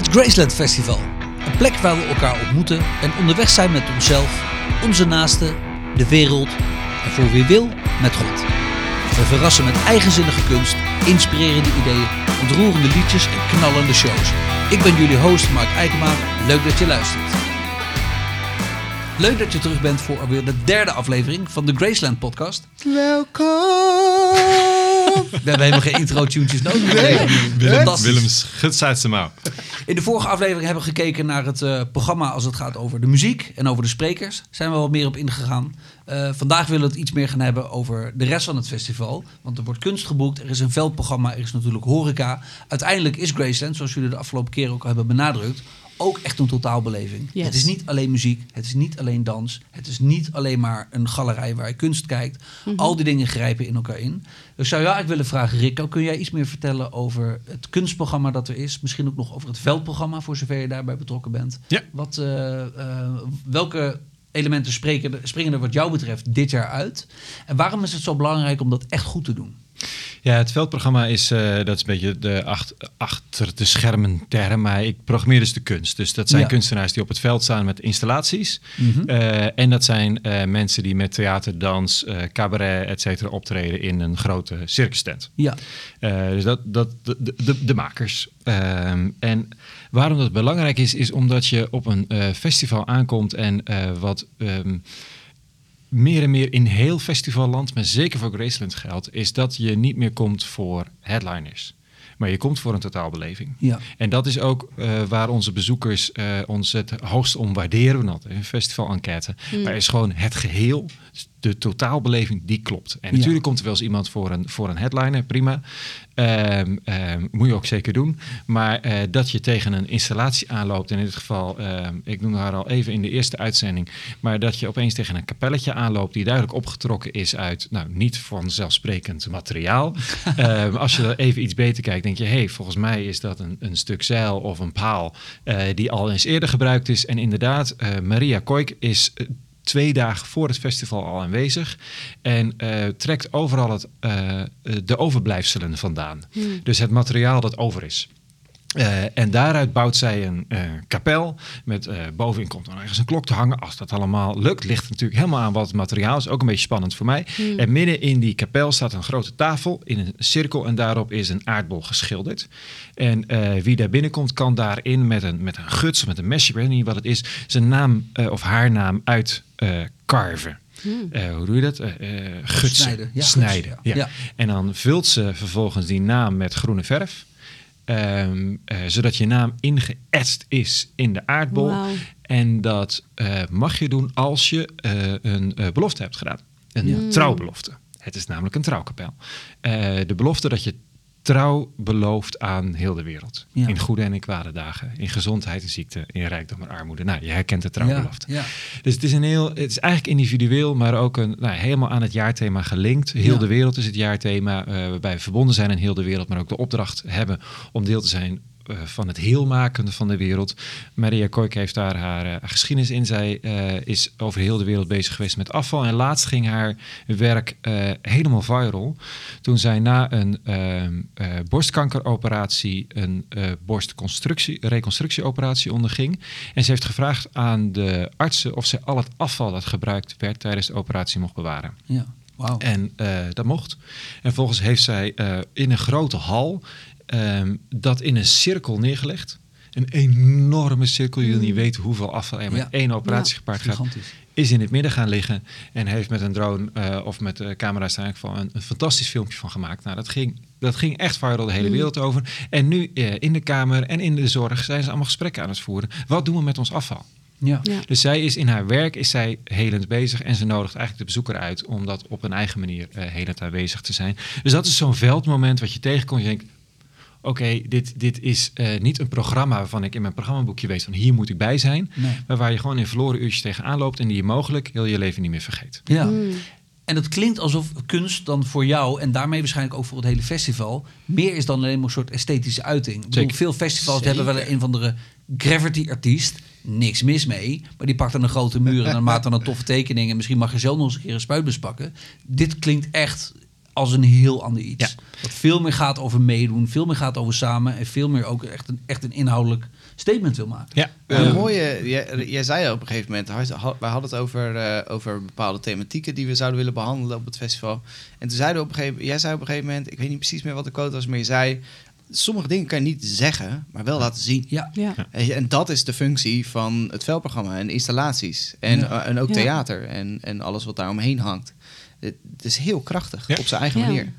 Het Graceland Festival. Een plek waar we elkaar ontmoeten en onderweg zijn met onszelf, onze naasten, de wereld en voor wie wil, met God. We verrassen met eigenzinnige kunst, inspirerende ideeën, ontroerende liedjes en knallende shows. Ik ben jullie host Mark Eikema. Leuk dat je luistert. Leuk dat je terug bent voor alweer de derde aflevering van de Graceland podcast. Welkom. We hebben helemaal geen intro-tunes nodig. Willem, Fantastisch. Willem schudt zijn mouw. In de vorige aflevering hebben we gekeken naar het eh, programma als het gaat over de muziek en over de sprekers. Zijn we wat meer op ingegaan. Eh, vandaag willen we het iets meer gaan hebben over de rest van het festival. Want er wordt kunst geboekt, er is een veldprogramma, er is natuurlijk horeca. Uiteindelijk is Graceland, zoals jullie de afgelopen keer ook al hebben benadrukt, ook echt een totaalbeleving. Yes. Het is niet alleen muziek, het is niet alleen dans, het is niet alleen maar een galerij waar je kunst kijkt. Al die dingen grijpen in elkaar in. Dus zou jou eigenlijk willen vragen, Rico, kun jij iets meer vertellen over het kunstprogramma dat er is? Misschien ook nog over het veldprogramma, voor zover je daarbij betrokken bent. Ja. Wat, eh, eh, welke elementen spreken, springen er wat jou betreft dit jaar uit? En waarom is het zo belangrijk om dat echt goed te doen? Ja, het veldprogramma is, eh, dat is een beetje de ach- achter de schermen term, maar ik programmeer dus de kunst. Dus dat zijn Ja. kunstenaars die op het veld staan met installaties. Mhm. Eh, en dat zijn eh, mensen die met theater, dans, cabaret, et cetera optreden in een grote circus tent. Ja, dus dat, dat, de, de, de makers. Ehm, en waarom dat belangrijk is, is omdat je op een festival aankomt en wat ehm, meer en meer in heel festivalland, maar zeker voor Graceland geldt, is dat je niet meer komt voor headliners. Maar je komt voor een totaalbeleving. ja. En dat is ook eh, waar onze bezoekers eh, ons het hoogst om waarderen. Want een festival-enquête. Maar is gewoon het geheel, de totaalbeleving, die klopt. En Ja. natuurlijk komt er wel eens iemand voor een, voor een headliner, prima. Ehm, ehm, moet je ook zeker doen. Maar eh, dat je tegen een installatie aanloopt, en in dit geval, ehm, ik noemde haar al even in de eerste uitzending, maar dat je opeens tegen een kapelletje aanloopt die duidelijk opgetrokken is uit, nou, niet vanzelfsprekend materiaal. Ehm, als je er even iets beter kijkt, denk je, hé, hey, volgens mij is dat een, een stuk zeil of een paal eh, die al eens eerder gebruikt is. En inderdaad, eh, Maria Koik is eh, twee dagen voor het festival al aanwezig en trekt overal het, de overblijfselen vandaan. Dus het materiaal dat over is. Eh, en daaruit bouwt zij een eh, kapel. Met eh, bovenin komt dan ergens een klok te hangen. Als dat allemaal lukt, ligt natuurlijk helemaal aan wat het materiaal is. Ook een beetje spannend voor mij. En midden in die kapel staat een grote tafel in een cirkel. En daarop is een aardbol geschilderd. En eh, wie daar binnenkomt, kan daarin met een, met een guts, met een mesje, ik weet niet wat het is, zijn naam eh, of haar naam uit eh, carven. Eh, hoe doe je dat? Eh eh, gutsen. Snijden, ja, Snijden, gutsen, ja. ja. Ja. En dan vult ze vervolgens die naam met groene verf. Ehm, eh, zodat je naam ingeëtst is in de aardbol. En dat eh, mag je doen als je eh, een belofte hebt gedaan. Een Ja. trouwbelofte. Het is namelijk een trouwkapel. De belofte dat je trouw belooft aan heel de wereld. Ja. In goede en in kwade dagen. In gezondheid en ziekte. In rijkdom en armoede. Nou, je herkent de trouwbelofte. ja. Dus het is, een heel, het is eigenlijk individueel, maar ook een, nou, helemaal aan het jaarthema gelinkt. Heel de wereld is het jaarthema, eh, waarbij we verbonden zijn aan heel de wereld, maar ook de opdracht hebben om deel te zijn van het heelmakende van de wereld. Maria Koik heeft daar haar eh, geschiedenis in. Zij eh, is over heel de wereld bezig geweest met afval. En laatst ging haar werk eh, helemaal viral. Toen zij na een ehm, eh, borstkankeroperatie een eh borstconstructie, reconstructieoperatie onderging. En ze heeft gevraagd aan de artsen of zij al het afval dat gebruikt werd tijdens de operatie mocht bewaren. ja. Wauw. En eh, dat mocht. En vervolgens heeft zij eh, in een grote hal ehm, dat in een cirkel neergelegd. Een enorme cirkel, je wil niet weten hoeveel afval er met Ja. één operatie Ja. gepaard gaat. Is in het midden gaan liggen en heeft met een drone eh, of met de camera's daar eigenlijk van een, een fantastisch filmpje van gemaakt. Nou, dat ging, dat ging echt viral de hele Mm. wereld over. En nu eh, in de Kamer en in de zorg zijn ze allemaal gesprekken aan het voeren. Wat doen we met ons afval? Ja. Ja. Dus zij is in haar werk is zij helend bezig en ze nodigt eigenlijk de bezoeker uit om dat op een eigen manier eh helend aanwezig te zijn. Dus dat is zo'n veldmoment wat je tegenkomt. Je denkt, oké, dit, dit is eh, niet een programma waarvan ik in mijn programmaboekje weet van hier moet ik bij zijn. Nee. Maar waar je gewoon in verloren uurtjes tegenaan loopt en die je mogelijk heel je leven niet meer vergeet. Ja. Mm. En het klinkt alsof kunst dan voor jou en daarmee waarschijnlijk ook voor het hele festival meer is dan alleen maar een soort esthetische uiting. Ik bedoel, veel festivals hebben wel een of andere gravity artiest. Niks mis mee, maar die pakt dan een grote muur en dan maakt dan een toffe tekening en misschien mag je zelf nog eens een keer een spuitbus pakken. Dit klinkt echt als een heel ander iets. Ja. Dat veel meer gaat over meedoen, veel meer gaat over samen en veel meer ook echt een, echt een inhoudelijk statement wil maken. Ja, Een eh, mooie, jij, jij zei op een gegeven moment, had- wij hadden het over, eh, over bepaalde thematieken die we zouden willen behandelen op het festival. En toen zeiden we op een gegeven jij zei op een gegeven moment, ik weet niet precies meer wat de quote was, maar je zei, sommige dingen kan je niet zeggen, maar wel laten zien. Ja, Ja. En en dat is de functie van het veldprogramma en installaties. En, Ja. eh, en ook Ja. theater en, en alles wat daar omheen hangt. Het, is heel krachtig Ja. op zijn eigen Ja. manier.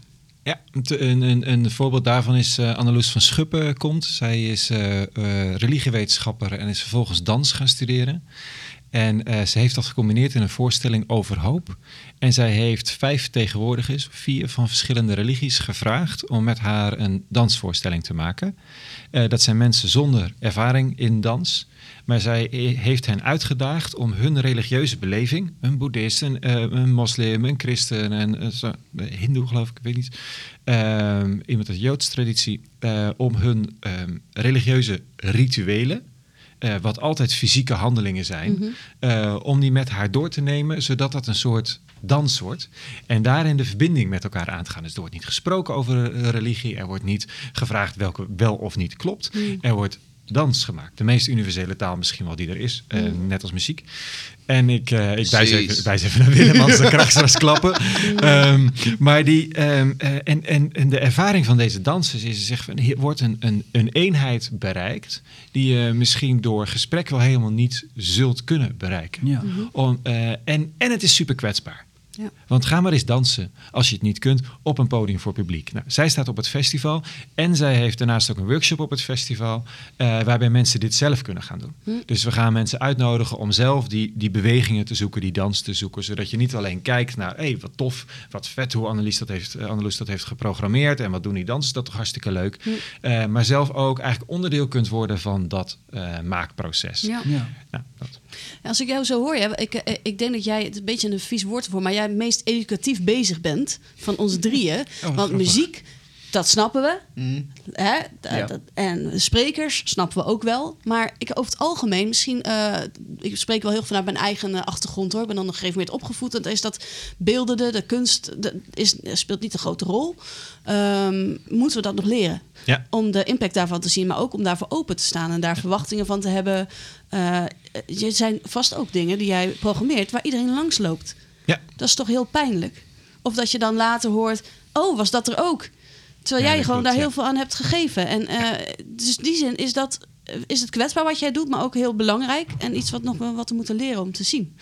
Ja, een, een, een voorbeeld daarvan is eh Anneloes van Schuppen komt. Zij is eh, eh, religiewetenschapper en is vervolgens dans gaan studeren. En eh, ze heeft dat gecombineerd in een voorstelling over hoop. En zij heeft vijf vertegenwoordigers, vier van verschillende religies, gevraagd om met haar een dansvoorstelling te maken. Eh, dat zijn mensen zonder ervaring in dans. Maar zij heeft hen uitgedaagd om hun religieuze beleving, een boeddhist, een, eh, een moslim, een christen, een, eh, een hindoe geloof ik, ik weet niet, ehm, iemand uit de Joodse traditie, eh, om hun ehm, religieuze rituelen, wat altijd fysieke handelingen zijn, Mhm. om die met haar door te nemen, zodat dat een soort dans wordt. En daarin de verbinding met elkaar aan te gaan. Dus er wordt niet gesproken over religie, er wordt niet gevraagd welke wel of niet klopt. Mhm. Er wordt dans gemaakt. De meest universele taal misschien wel die er is, eh, Mhm. net als muziek. En ik, eh, ik wijs, even, wijs even naar Willem, anders dan krijg ik straks klappen. Ehm, maar die, ehm, eh, en, en, en de ervaring van deze dansers is, zeg, hier wordt een, een, een eenheid bereikt die je misschien door gesprek wel helemaal niet zult kunnen bereiken. ja. Om, eh, en, en het is super kwetsbaar. Ja. Want ga maar eens dansen, als je het niet kunt, op een podium voor publiek. Nou, zij staat op het festival en zij heeft daarnaast ook een workshop op het festival... eh, waarbij mensen dit zelf kunnen gaan doen. Hm. Dus we gaan mensen uitnodigen om zelf die, die bewegingen te zoeken, die dans te zoeken... zodat je niet alleen kijkt naar, hé, wat tof, wat vet hoe Annelies dat heeft, Annelies dat heeft geprogrammeerd... en wat doen die dansers, dat toch hartstikke leuk. Hm. Eh, maar zelf ook eigenlijk onderdeel kunt worden van dat eh, maakproces. Ja. Ja. Nou, dat. Als ik jou zo hoor, ja, ik, eh, ik denk dat jij het een beetje een vies woord voor, maar jij het meest educatief bezig bent van ons drieën. Want grappig. muziek, dat snappen we. Mm. Hè? D- Ja. dat- en sprekers snappen we ook wel. Maar ik over het algemeen, misschien, eh, ik spreek wel heel vanuit mijn eigen eh, achtergrond hoor. Ik ben dan op een gegeven moment opgevoed. En is dat beeldende, de kunst, de, is, speelt niet een grote rol. Ehm, moeten we dat nog leren? Ja. Om de impact daarvan te zien, maar ook om daarvoor open te staan en daar verwachtingen van te hebben. Eh, er zijn vast ook dingen die jij programmeert waar iedereen langs loopt. Ja. Dat is toch heel pijnlijk. Of dat je dan later hoort, oh, was dat er ook? Terwijl Ja, jij gewoon klopt, daar ja. heel veel aan hebt gegeven. En eh, dus in die zin is dat is het kwetsbaar wat jij doet, maar ook heel belangrijk en iets wat nog wel wat we moeten leren om te zien.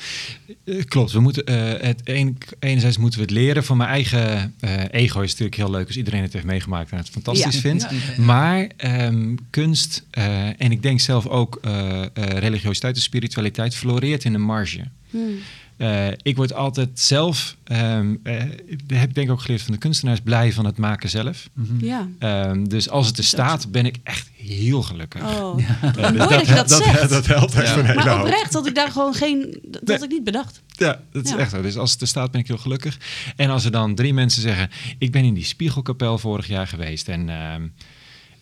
Eh, klopt, we moeten eh, het een, enerzijds moeten we het leren. Voor mijn eigen eh, ego is natuurlijk heel leuk als iedereen het heeft meegemaakt en het fantastisch Ja. vindt. Ja, ja, ja. Maar ehm, kunst eh, en ik denk zelf ook eh, eh, religiositeit en spiritualiteit floreert in een marge. Hmm. Eh, ik word altijd zelf, ehm, eh, dat heb ik denk ik ook geleerd van de kunstenaars, blij van het maken zelf. Mhm. Ja. Ehm, dus als het er staat, ben ik echt heel gelukkig. Oh. Mooi dat je dat zegt. dat helpt echt Ja. een hele Maar oprecht had ik daar gewoon geen. Dat Nee. had ik niet bedacht. Ja, dat is Ja. echt zo. Dus als het er staat, ben ik heel gelukkig. En als er dan drie mensen zeggen... ik ben in die spiegelkapel vorig jaar geweest... en ehm,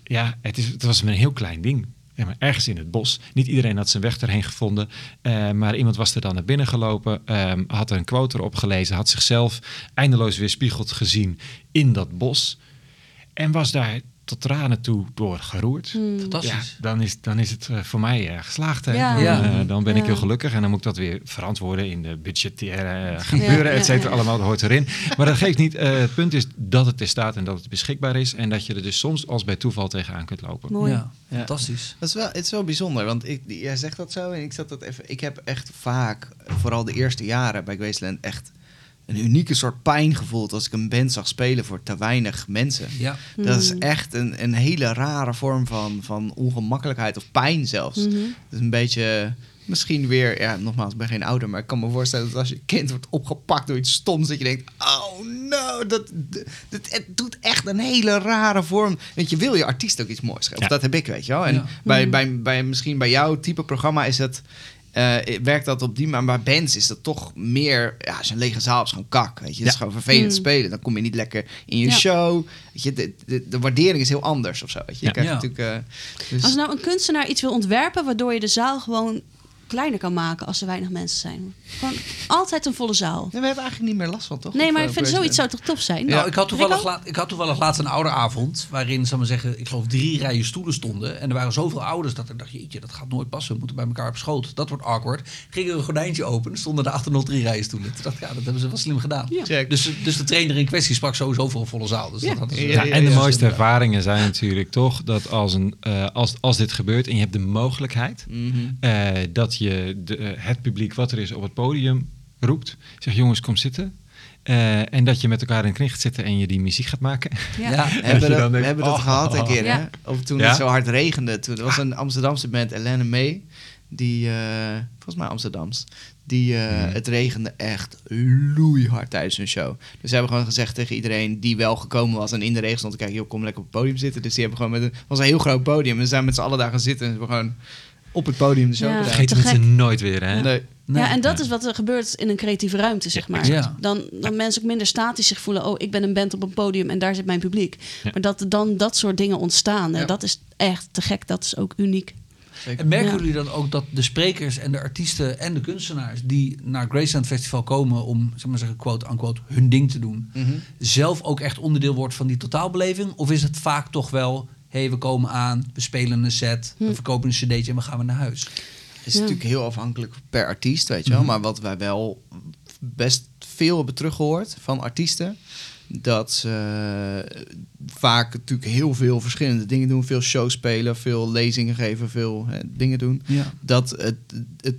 ja, het, is, het was een heel klein ding. Ja, maar ergens in het bos. Niet iedereen had zijn weg erheen gevonden. eh, maar iemand was er dan naar binnen gelopen. ehm, had een quote erop gelezen. Had zichzelf eindeloos weerspiegeld gezien in dat bos. En was daar tot tranen toe door geroerd. Hmm. Ja, Fantastisch. dan is, dan is het eh, voor mij eh, geslaagd. Hè? Ja. Dan, Ja. eh, dan ben ik Ja. heel gelukkig. En dan moet ik dat weer verantwoorden in de budgettaire gebeuren, Ja, ja, et cetera. ja. Allemaal, dat hoort erin. Maar dat geeft niet. eh, het punt is dat het er staat en dat het beschikbaar is. En dat je er dus soms als bij toeval tegenaan kunt lopen. Mooi. Ja, Ja. fantastisch. Dat is wel, het is wel bijzonder, want ik, jij zegt dat zo en ik zat dat even. Ik heb echt vaak, vooral de eerste jaren bij Graceland, echt een unieke soort pijn gevoeld als ik een band zag spelen voor te weinig mensen. Ja. Dat is Hmm. echt een, een hele rare vorm van, van ongemakkelijkheid of pijn zelfs. Mhm. Dat is een beetje, misschien weer, ja, nogmaals, ik ben geen ouder, maar ik kan me voorstellen dat als je kind wordt opgepakt door iets stoms, dat je denkt, oh no, dat, dat, het doet echt een hele rare vorm. Want je wil je artiest ook iets moois geven. Ja. dat heb ik, weet je wel. En Ja. bij, Mhm. bij, bij, misschien bij jouw type programma is het, eh, werkt dat op die manier. Maar bij bands is dat toch meer, ja, een lege zaal is, gewoon kak, weet je. Het is gewoon vervelend Mm. spelen. Dan kom je niet lekker in je Ja. show. Weet je, de, de, de waardering is heel anders of zo, weet je. Je krijgt Ja. natuurlijk... eh, dus, Als nou een kunstenaar iets wil ontwerpen waardoor je de zaal gewoon kleiner kan maken als er weinig mensen zijn. Gewoon altijd een volle zaal. Nee, we hebben eigenlijk niet meer last van, toch? Nee, maar eh, ik vind zoiets zou toch tof zijn? Nou, ik had, toevallig laat, ik had toevallig laatst een ouderavond. waarin, zal ik maar zeggen, ik geloof drie rijen stoelen stonden. En er waren zoveel ouders dat ik dacht: jeetje, dat gaat nooit passen. We moeten bij elkaar op schoot. Dat wordt awkward. Ging er een gordijntje open. Er stonden daarachter nog drie rijen stoelen. Toen dacht ik: ja, dat hebben ze wel slim gedaan. Ja. Dus, dus de trainer in kwestie sprak sowieso voor een volle zaal. Dus Ja. dat Ja, Ja, ja, en de ja, mooiste ja. ervaringen zijn natuurlijk toch dat als, een, eh, als, als dit gebeurt en je hebt de mogelijkheid Mhm. eh, dat je de, eh, het publiek wat er is op het podium roept, zegt jongens kom zitten. Eh, en dat je met elkaar in de kring gaat zitten en je die muziek gaat maken. Ja. Ja. We je hebben, dan dat, denkt, we hebben dat oh. gehad een keer, Ja. hè? Of toen Ja? het zo hard regende. Toen, er was een Amsterdamse band, Elena May. Die, eh, volgens mij Amsterdams. Die, eh, Mhm. het regende echt loeihard tijdens hun show. Dus ze hebben gewoon gezegd tegen iedereen die wel gekomen was en in de regen stond te kijken, joh, kom lekker op het podium zitten. Dus die hebben gewoon met een, het was een heel groot podium. En ze zijn met z'n allen daar gaan zitten en ze hebben gewoon op het podium gedaan. Vergeet mensen gek. nooit weer, hè? Nee. Nee. Ja, en dat is wat er gebeurt in een creatieve ruimte, zeg maar. Ja. Dan, dan mensen ook minder statisch zich voelen. Oh, ik ben een band op een podium en daar zit mijn publiek. Ja. Maar dat dan dat soort dingen ontstaan, hè, Ja. dat is echt te gek. Dat is ook uniek. Zeker. En merken Ja. jullie dan ook dat de sprekers en de artiesten en de kunstenaars die naar Graceland Festival komen om, zeg maar zeggen, quote unquote, hun ding te doen, Mhm. zelf ook echt onderdeel wordt van die totaalbeleving? Of is het vaak toch wel, hey, we komen aan, we spelen een set, we Hm. verkopen een cd'tje en we gaan weer naar huis? Het is Ja. natuurlijk heel afhankelijk per artiest, weet je wel. Mhm. Maar wat wij wel best veel hebben teruggehoord van artiesten... dat ze eh, vaak natuurlijk heel veel verschillende dingen doen. Veel shows spelen, veel lezingen geven, veel hè, dingen doen. Ja. Dat het, het,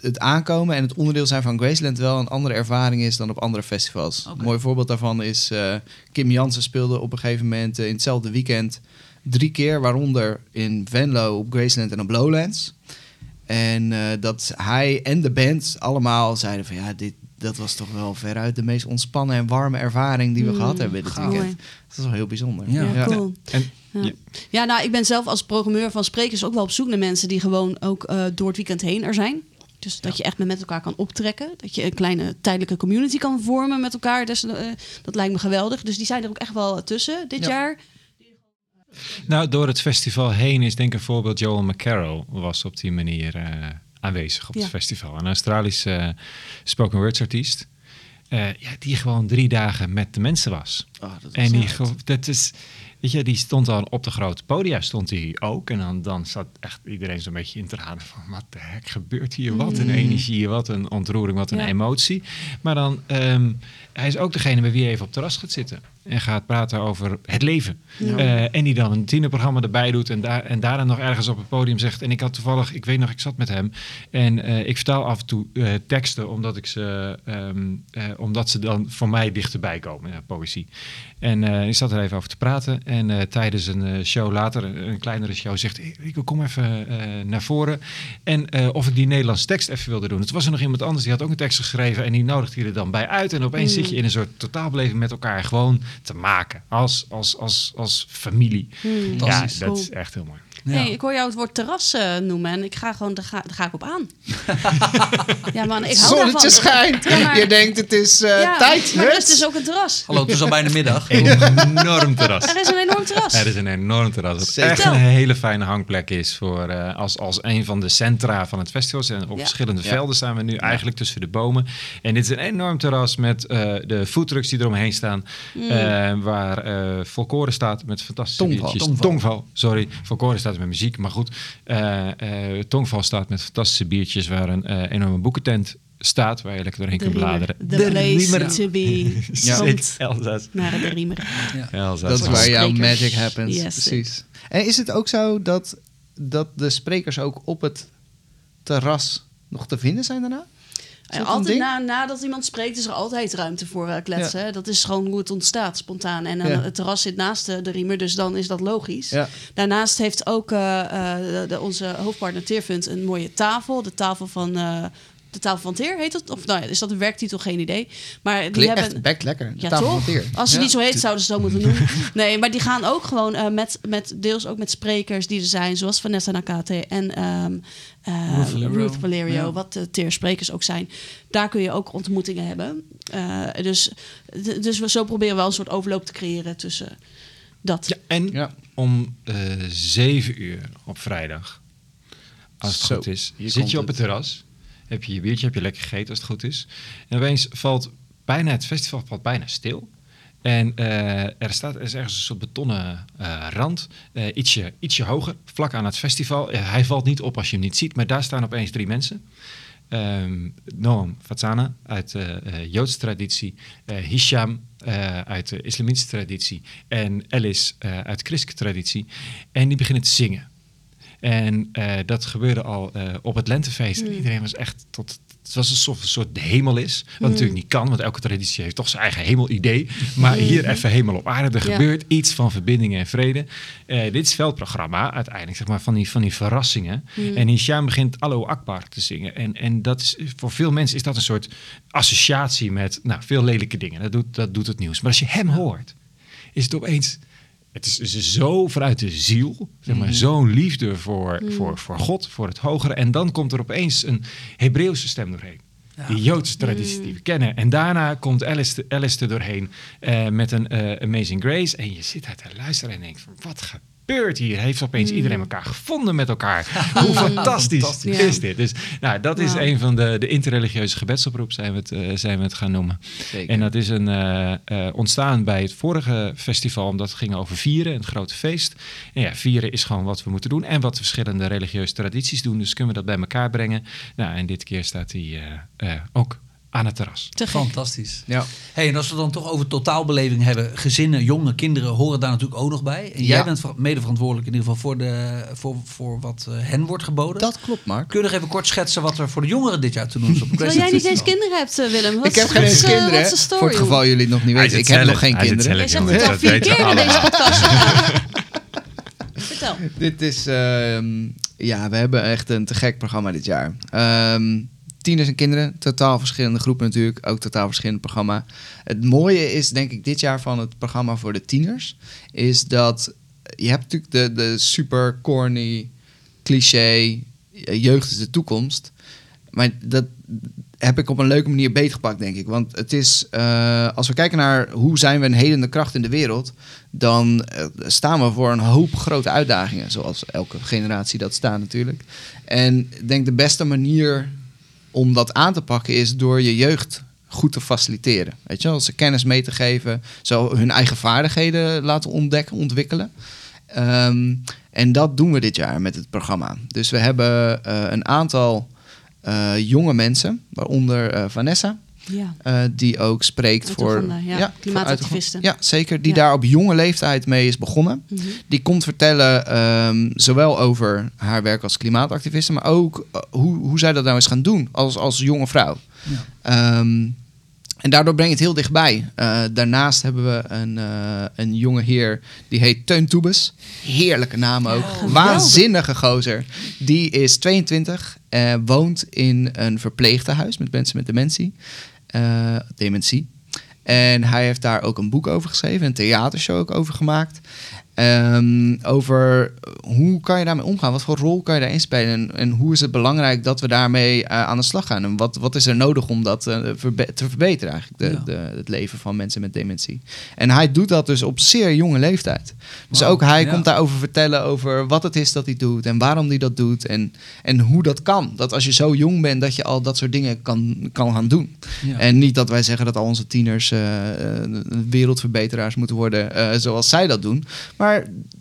het aankomen en het onderdeel zijn van Graceland... wel een andere ervaring is dan op andere festivals. Een mooi voorbeeld daarvan is... eh, Kim Jansen speelde op een gegeven moment eh, in hetzelfde weekend... drie keer, waaronder in Venlo, op Graceland en op Lowlands... En eh, dat hij en de band allemaal zeiden van ja, dit, dat was toch wel veruit de meest ontspannen en warme ervaring die we Mm, gehad hebben dit weekend. Dat is wel heel bijzonder. Ja. Ja, cool. En Ja. Nou, ik ben zelf als programmeur van sprekers ook wel op zoek naar mensen die gewoon ook eh, door het weekend heen er zijn. Dus dat je echt met elkaar kan optrekken. Dat je een kleine tijdelijke community kan vormen met elkaar. Dus, eh, dat lijkt me geweldig. Dus die zijn er ook echt wel tussen dit Ja. jaar. Nou, door het festival heen is denk ik een voorbeeld Joel McCarroll was op die manier eh, aanwezig op Ja. het festival. Een Australische eh, spoken words artiest. eh, ja, die gewoon drie dagen met de mensen was. Oh, dat En die, dat is, weet je, die stond dan op de grote podia, stond hij ook. En dan, dan zat echt iedereen zo'n beetje in tranen van, wat de hek gebeurt hier? Wat een Mm. energie, wat een ontroering, wat een Ja. emotie. Maar dan, ehm, hij is ook degene bij wie je even op terras gaat zitten. En gaat praten over het leven. Ja. Eh, en die dan een tienerprogramma erbij doet en, daar, en daarna nog ergens op het podium zegt. En ik had toevallig, ik weet nog, ik zat met hem. En eh, ik vertaal af en toe eh, teksten omdat, ik ze, ehm, eh, omdat ze dan voor mij dichterbij komen, ja, poëzie. En ik zat er even over te praten. En tijdens een show later, een, kleinere show, zegt ik, kom even naar voren. En of ik die Nederlandse tekst even wilde doen. Het was er nog iemand anders, die had ook een tekst geschreven. En die nodigde hij er dan bij uit. En opeens Mm. zit je in een soort totaalbeleving met elkaar gewoon te maken. Als, als, als, als familie. Hmm. Ja, Fantastisch. dat Cool. is echt heel mooi. Ja. Hey, ik hoor jou het woord terras eh, noemen en ik ga gewoon, daar ga, daar ga ik op aan. ja man, ik hou Zonnetje daarvan. schijnt. Ja, maar- Je denkt het is eh, ja, tijd. maar er is dus ook een terras. Hallo, het is al bijna middag. Enorm terras. Er is een enorm terras. Er is een enorm terras. Zeker. echt een hele fijne hangplek is voor eh, als, als een van de centra van het festival. En op Ja. verschillende Ja. velden staan we nu eigenlijk tussen de bomen. En dit is een enorm terras met eh, de foodtrucks die eromheen staan. Mm. eh, waar eh Volkoren staat met fantastische. Tongval. Tongval, sorry. Volkoren staat met muziek, maar goed. eh eh, Tongval staat met fantastische biertjes waar een eh, enorme boekentent staat. Waar je lekker doorheen De kunt Riemer. bladeren. The De place Riemer. to be. Ja. Naar de Riemer. Elzas. Dat is Als waar jouw magic happens. Yes. Precies. En is het ook zo dat, dat de sprekers ook op het terras nog te vinden zijn daarna? Een altijd na, nadat iemand spreekt is er altijd ruimte voor eh, kletsen. Dat is gewoon hoe het ontstaat, spontaan. En dan Ja. het terras zit naast de, de Riemer, dus dan is dat logisch. Ja. Daarnaast heeft ook eh, eh, de, de- onze hoofdpartner Teerfund een mooie tafel. De tafel van... eh, de tafel van Teer heet het? Of nou ja, is dat een werktitel? Geen idee. Maar die Klinkt hebben... echt bekt lekker. De Ja, tafel toch? van Teer. Als ze Ja. niet zo heet, zouden ze het zo moeten noemen. Nee, maar die gaan ook gewoon eh, met, met, deels ook met sprekers die er zijn, zoals Vanessa Nakate en ehm eh, Ruth Valerio. Ruth Valerio, Ja. wat de teer sprekers ook zijn. Daar kun je ook ontmoetingen hebben. Eh, dus, dus we zo proberen wel een soort overloop te creëren tussen dat. Ja, en Ja. om eh zeven uur op vrijdag als het Zo, goed is. Zit je op het het. terras, heb je je biertje, heb je lekker gegeten als het goed is. En opeens valt bijna, het festival bijna stil. En eh, er staat er is ergens een soort betonnen eh, rand, eh, ietsje, ietsje hoger, vlak aan het festival. Hij valt niet op als je hem niet ziet, maar daar staan opeens drie mensen. Ehm, Noam Fatzana uit de Joodse traditie, Hisham uit de islamitische traditie en Alice uit christelijke traditie. En die beginnen te zingen. En eh, dat gebeurde al eh, op het lentefeest. En iedereen was echt tot. Het was alsof het een soort hemel is. Wat natuurlijk niet kan, want elke traditie heeft toch zijn eigen hemelidee. Maar hier even hemel op aarde. Er Ja. gebeurt iets van verbinding en vrede. Eh, dit is veldprogramma uiteindelijk, zeg maar, van die, van die verrassingen. En Hisham begint Allo Akbar te zingen. En, en dat is, voor veel mensen is dat een soort associatie met nou, veel lelijke dingen. Dat doet, dat doet het nieuws. Maar als je hem hoort, is het opeens... Het is, is zo vanuit de ziel, zeg maar, zo'n liefde voor, voor, voor God, voor het hogere. En dan komt er opeens een Hebreeuwse stem doorheen. Die Joodse traditie die we kennen. En daarna komt Alice, Alice er doorheen eh, met een eh, Amazing Grace. En je zit daar te luisteren en denkt van, wat gebeurt hier? Heeft opeens iedereen elkaar gevonden met elkaar? Hoe fantastisch, Fantastisch. is dit? Dus nou, dat is een van de, de interreligieuze gebedsoproep, zijn we het, eh, zijn we het gaan noemen. Zeker. En dat is een, eh, eh, ontstaan bij het vorige festival, omdat het ging over vieren, een grote feest. En ja, vieren is gewoon wat we moeten doen en wat verschillende religieuze tradities doen. Dus kunnen we dat bij elkaar brengen. Nou, en dit keer staat hij eh, eh, ook aan het terras. Te. Fantastisch. Ja. Hey, en als we dan toch over totaalbeleving hebben, gezinnen, jonge kinderen horen daar natuurlijk ook nog bij. En jij Ja. bent ver- mede verantwoordelijk in ieder geval voor, de, voor, voor wat eh, hen wordt geboden. Dat klopt, Mark. Kun je nog even kort schetsen wat er voor de jongeren dit jaar te doen is op Terwijl jij niet eens kinderen hebt, eh, Willem. Wat ik heb geen eens eh, kinderen, story, voor het geval jullie het nog niet weten. Ik heb nog geen kinderen. Jij zegt het al vier keer in deze podcast. Vertel. Dit is, ehm, ja, we hebben echt een te gek programma dit jaar. Ehm, tieners en kinderen, totaal verschillende groepen natuurlijk, ook totaal verschillend programma. Het mooie is, denk ik, dit jaar van het programma voor de tieners, is dat je hebt natuurlijk de, de super corny, cliché, eh, jeugd is de toekomst. Maar dat heb ik op een leuke manier beetgepakt, denk ik. Want het is, eh, als we kijken naar hoe zijn we een helende kracht in de wereld, dan eh, staan we voor een hoop grote uitdagingen, zoals elke generatie dat staat natuurlijk. En ik denk de beste manier om dat aan te pakken is door je jeugd goed te faciliteren. Weet je wel, ze kennis mee te geven, zo hun eigen vaardigheden laten ontdekken, ontwikkelen. Ehm, en dat doen we dit jaar met het programma. Dus we hebben eh, een aantal eh, jonge mensen, waaronder eh, Vanessa, Ja. eh, die ook spreekt Uit voor Oeganda, ja. Klimaatactivisten. Ja, zeker. Die Ja. daar op jonge leeftijd mee is begonnen. Mhm. Die komt vertellen ehm, zowel over haar werk als klimaatactiviste, maar ook eh, hoe, hoe zij dat nou eens gaan doen als, als jonge vrouw. Ja. Ehm, en daardoor breng je het heel dichtbij. Eh, daarnaast hebben we een, eh, een jonge heer, die heet Teun Toebes. Heerlijke naam ook. Waanzinnige gozer. Die is 22, eh, woont in een verpleegtehuis met mensen met dementie. Eh, dementie. En hij heeft daar ook een boek over geschreven, een theatershow ook over gemaakt. Ehm, over hoe kan je daarmee omgaan? Wat voor rol kan je daarin spelen? En, en hoe is het belangrijk dat we daarmee eh, aan de slag gaan? En wat, wat is er nodig om dat eh, verbe- te verbeteren, eigenlijk, de, Ja. de, het leven van mensen met dementie? En hij doet dat dus op zeer jonge leeftijd. Dus ook hij ja. komt daarover vertellen over wat het is dat hij doet en waarom hij dat doet en, en hoe dat kan. Dat als je zo jong bent, dat je al dat soort dingen kan, kan gaan doen. Ja. En niet dat wij zeggen dat al onze tieners eh, wereldverbeteraars moeten worden zoals zij dat doen. Maar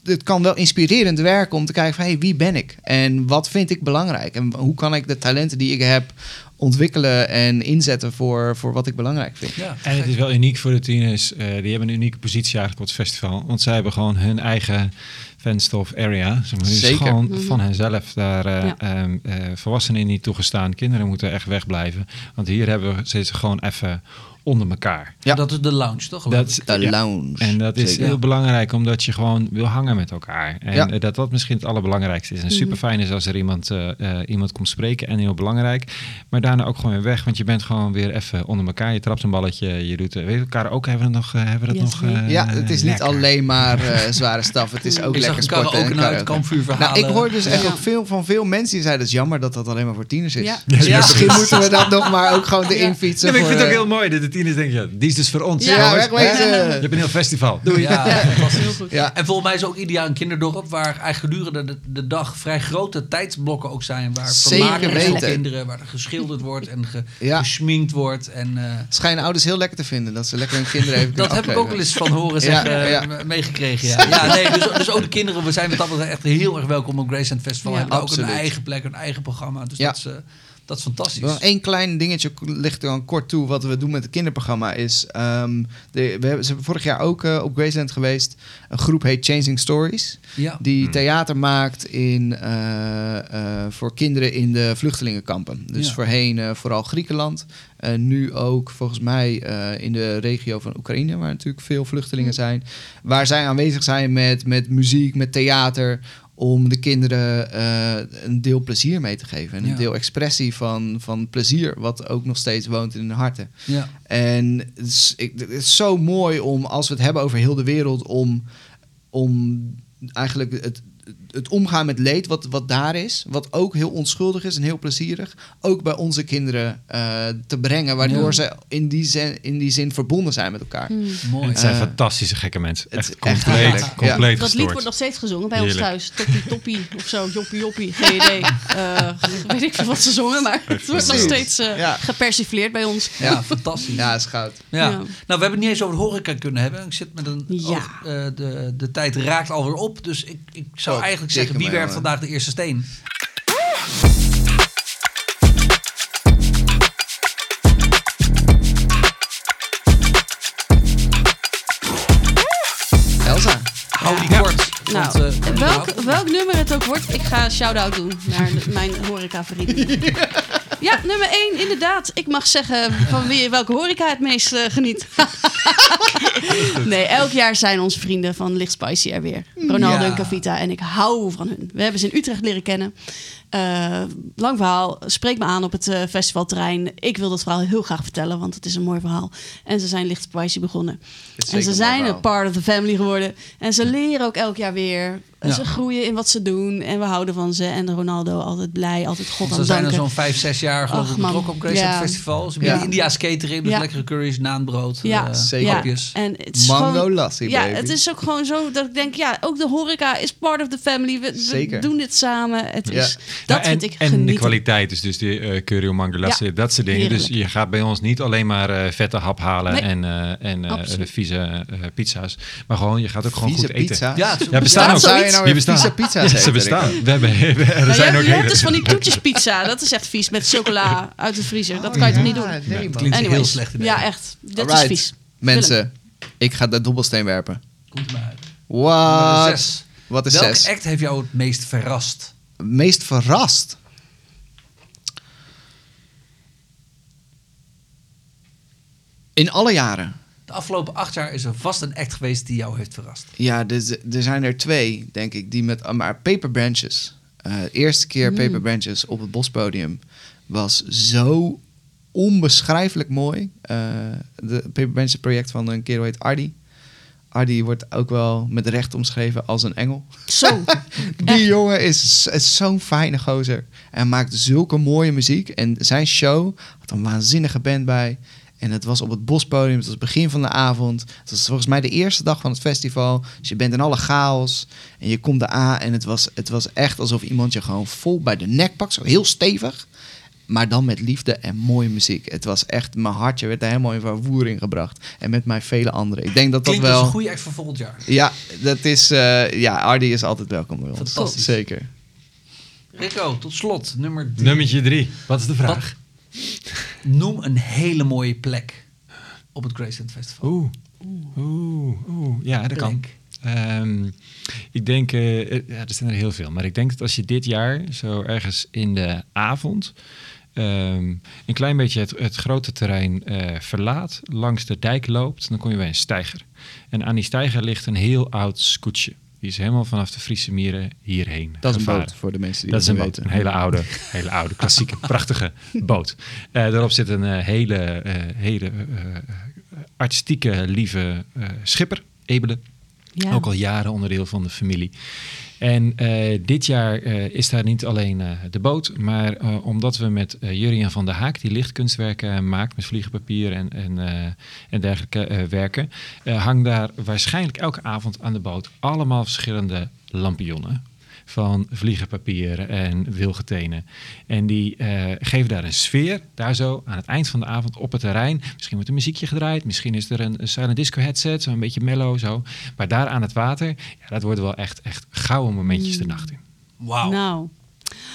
het kan wel inspirerend werken om te kijken van hey, wie ben ik? En wat vind ik belangrijk? En hoe kan ik de talenten die ik heb ontwikkelen en inzetten voor, voor wat ik belangrijk vind? Ja, En het is wel uniek voor de tieners. eh, die hebben een unieke positie eigenlijk op het festival. Want zij hebben gewoon hun eigen venstof area. Zeg maar. Is Zeker. gewoon Mhm. van henzelf daar eh, Ja. ehm, eh, volwassenen niet toegestaan. Kinderen moeten echt wegblijven. Want hier hebben we zitten gewoon even onder elkaar. Ja. Dat is de lounge, toch? Dat is- De ja. lounge. En dat is Zeker. heel belangrijk, omdat je gewoon wil hangen met elkaar. En Ja. eh, dat dat misschien het allerbelangrijkste is. En Mhm. super fijn is als er iemand, eh, eh, iemand komt spreken en heel belangrijk. Maar daarna ook gewoon weer weg, want je bent gewoon weer even onder elkaar. Je trapt een balletje, je doet... eh, Weet je elkaar ook, hebben we dat nog? eh, hebben we dat Yes, nog eh, ja, het is niet lekker. alleen maar eh, zware staf. Het is ook Ik lekker een sporten. en het kampvuur verhalen. Nou, ik hoor dus echt Ja. ook veel van veel mensen die zeiden... het is jammer dat dat alleen maar voor tieners is. Ja. Dus Ja. misschien moeten we dat nog maar ook gewoon erin Ja. fietsen. Ja, maar ik vind het ook eh, heel mooi dat de tieners denken, ja, die is dus voor ons. Ja, wegwezen. Je hebt een heel festival. Doei. Ja. Heel goed. Ja. En volgens mij is ook ieder jaar een kinderdorp waar eigenlijk gedurende de, de dag vrij grote tijdsblokken ook zijn. Waar Zeker vermaken is voor weten. kinderen, waar er geschilderd wordt en ge, Ja. gesminkt wordt. En, eh, Schijnen ouders heel lekker te vinden dat ze lekker hun kinderen even dat heb ik ook wel eens van horen zeggen, ja. eh, meegekregen. Ja. Ja, nee, dus, dus ook de kinderen, we zijn met dat echt heel erg welkom op Graceland Festival. Ja. hebben ook een eigen plek, een eigen programma. Dus Ja. dat, is, eh, dat is fantastisch. Nog één klein dingetje ligt er dan kort toe. Wat we doen met het kinderprogramma is... ehm, de, we hebben, ze hebben vorig jaar ook eh, op Graceland geweest. Een groep heet Changing Stories. Ja. Die Hmm. theater maakt in, eh, eh, voor kinderen in de vluchtelingenkampen. Dus Ja. voorheen eh, vooral Griekenland. Eh, nu ook volgens mij eh, in de regio van Oekraïne, waar natuurlijk veel vluchtelingen zijn. Waar zij aanwezig zijn met, met muziek, met theater. Om de kinderen eh, een deel plezier mee te geven. En Ja. een deel expressie van, van plezier, wat ook nog steeds woont in hun harten. Ja. En het is, ik, het is zo mooi om, als we het hebben over heel de wereld, om, om eigenlijk het, het omgaan met leed wat, wat daar is, wat ook heel onschuldig is en heel plezierig, ook bij onze kinderen eh, te brengen, waardoor Ja. ze in die, zin, in die zin verbonden zijn met elkaar. Hmm. Mooi. Het zijn Eh, fantastische gekke mensen. het Echt compleet, heerlijk. compleet Dat lied wordt nog steeds gezongen bij Heerlijk. ons thuis. Toppie toppie of zo, joppie joppie, geen idee. Eh, weet ik veel wat ze zongen, maar het wordt nog steeds eh, Ja. gepersifleerd bij ons. ja, fantastisch. Ja, is goud. Ja. Ja. Nou, we hebben het niet eens over horeca kunnen hebben. Ik zit met een... Ja. oog- eh, de, de tijd raakt alweer op. Dus ik, ik zou Oh, eigenlijk dikke zeggen, wie werpt vandaag de eerste steen? Elsa. Hou die kort. want, Nou, eh, welk, welk nummer het ook wordt, ik ga shout-out doen naar de- mijn horeca-vrienden. Ja, nummer 1, inderdaad. Ik mag zeggen van wie, welke horeca het meest eh, geniet. nee, elk jaar zijn onze vrienden van Licht Spicy er weer. Ronaldo Ja. en Cavita. En ik hou van hun. We hebben ze in Utrecht leren kennen. Eh, lang verhaal. Spreek me aan op het eh, festivalterrein. Ik wil dat verhaal heel graag vertellen, want het is een mooi verhaal. En ze zijn Licht Spicy begonnen. En ze zijn een part of the family geworden. En ze leren ook elk jaar weer. Ja. Ze groeien in wat ze doen. En we houden van ze. En Ronaldo altijd blij, altijd God aan ze zijn er zo'n vijf, zes jaar geloof ik betrokken op Graceland Ja. Festival. Ze hebben Ja. India's catering, dus Ja. lekkere curry's, naanbrood, Ja, eh, zeker. hapjes. En het is Mango gewoon- lassie, Ja, baby. het is ook gewoon zo dat ik denk, ja, ook de horeca is part of the family. We, we doen dit samen. Het Ja. is, dat Ja, en, vind ik en de kwaliteit is dus die uh, curry mangolassi, Ja, dat soort dingen. Dus je gaat bij ons niet alleen maar eh, vette hap halen Nee. en, eh, en eh, vieze eh, pizza's. Maar gewoon, je gaat ook gewoon Vieze goed eten. pizza. Ja, het- Ja, bestaan ook. Je nou Die weer bestaan. vieze pizza's Ja, ze eten, bestaan. We hebben, er Nou, zijn ook je hebt hele- dus van die toetjespizza. Dat is echt vies. Met chocola uit de vriezer. Dat kan je toch niet doen? Nee, het klinkt heel slecht idee. Ja, echt. Dat Alright. is vies. Mensen, ik ga de dobbelsteen werpen. Komt er maar uit. Wat? Wat is Welk zes? act heeft jou het meest verrast? Meest verrast? In alle jaren. De afgelopen acht jaar is er vast een act geweest die jou heeft verrast. Ja, er, er zijn er twee, denk ik, die met... Maar Paper Branches. Eh, de eerste keer Mm. Paper Branches op het Bospodium was zo onbeschrijfelijk mooi. Eh, de Paper Branches project van een kerel heet Ardi. Ardi wordt ook wel met recht omschreven als een engel. Zo. Die jongen is, is zo'n fijne gozer. En maakt zulke mooie muziek. En zijn show had een waanzinnige band bij. En het was op het bospodium. Het was het begin van de avond. Het was volgens mij de eerste dag van het festival. Dus je bent in alle chaos. En je komt daar aan. En het was, het was echt alsof iemand je gewoon vol bij de nek pakt. Zo heel stevig. Maar dan met liefde en mooie muziek. Het was echt, mijn hartje werd er helemaal in vervoering gebracht. En met mij vele anderen. Ik denk dat dat Klinkt wel... een goede act voor volgend jaar. Ja, dat is... eh, ja, Ardi is altijd welkom bij ons. Fantastisch. Zeker. Rico, tot slot, nummer drie. Nummertje drie. Wat is de vraag? Noem een hele mooie plek op het Graceland Festival. Oeh. Oeh, oeh. Ja, dat kan. Ehm, ik denk, eh, er- ja, er zijn er heel veel. Maar ik denk dat als je dit jaar zo ergens in de avond ehm, een klein beetje het, het grote terrein eh, verlaat, langs de dijk loopt, dan kom je bij een steiger. En aan die steiger ligt een heel oud scootje. Die is helemaal vanaf de Friese Mieren hierheen Dat is een gevaren. boot voor de mensen die Dat is een boot, een hele oude, hele oude, klassieke, prachtige boot. Eh, daarop zit een eh, hele, eh, hele eh, artistieke, lieve eh, schipper, Ebele. Ja. Ook al jaren onderdeel van de familie. En eh, dit jaar eh, is daar niet alleen eh, de boot, maar omdat we met Jurien van der Haak, die lichtkunstwerken maakt met vliegenpapier en, en, en dergelijke werken, hangt daar waarschijnlijk elke avond aan de boot allemaal verschillende lampionnen van vliegenpapier en wilgetenen. En die eh, geven daar een sfeer, daar zo aan het eind van de avond op het terrein. Misschien wordt een muziekje gedraaid, misschien is er een, silent disco headset, zo een beetje mellow zo. Maar daar aan het water, ja, dat worden wel echt, echt gouden momentjes de nacht in. Wauw. Nou,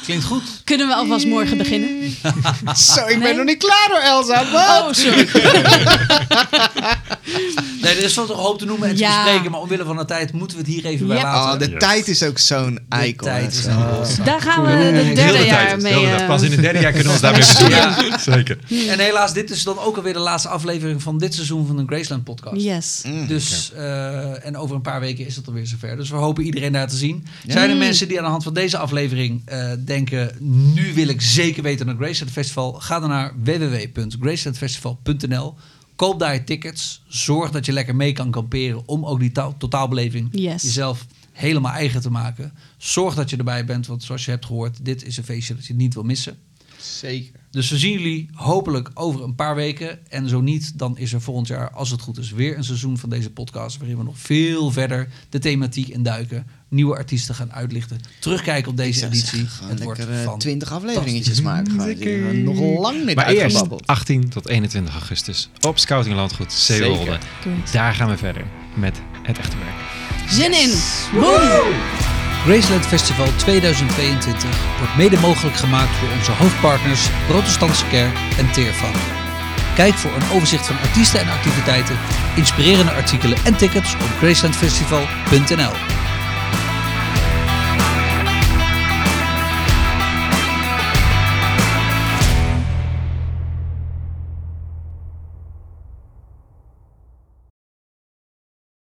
Klinkt goed. kunnen we alvast morgen beginnen? Zo, ik Nee? ben nog niet klaar hoor, Elsa. Wat? Oh, sorry. Nee, er is wel nog hoop te noemen en te Ja. bespreken, maar omwille van de tijd moeten we het hier even bij Yep. laten. Oh, de Yes. tijd is ook zo'n een godszaak. Daar gaan we het de derde tijd, jaar mee. eh, Pas in het derde jaar kunnen we ons daarmee verzoenen. Zeker. En helaas, dit is dan ook alweer de laatste aflevering van dit seizoen van de Graceland podcast. Yes. Mm. Dus, eh, en over een paar weken is het alweer zover. Dus we hopen iedereen daar te zien. Zijn er mensen die aan de hand van deze aflevering eh, denken... nu wil ik zeker weten naar Graceland Festival? Ga dan naar www.gracelandfestival.nl. Koop daar je tickets. Zorg dat je lekker mee kan kamperen... om ook die taal- totaalbeleving Yes. jezelf helemaal eigen te maken. Zorg dat je erbij bent, want zoals je hebt gehoord... dit is een feestje dat je niet wil missen. Zeker. Dus we zien jullie hopelijk over een paar weken. En zo niet, dan is er volgend jaar, als het goed is, weer een seizoen van deze podcast. Waarin we nog veel verder de thematiek induiken. Nieuwe artiesten gaan uitlichten. Terugkijken op deze editie. Het wordt lekker eh, van. 20 afleveringetjes maken. Hebben we Nog lang niet Maar eerst uitgebabbeld. 18 tot 21 augustus op Scoutinglandgoed Zeewolde. Great. Daar gaan we verder met het echte werk. Zin in. Boom. Graceland Festival 2022 wordt mede mogelijk gemaakt door onze hoofdpartners Protestantse Kerk en Teervan. Kijk voor een overzicht van artiesten en activiteiten, inspirerende artikelen en tickets op gracelandfestival.nl.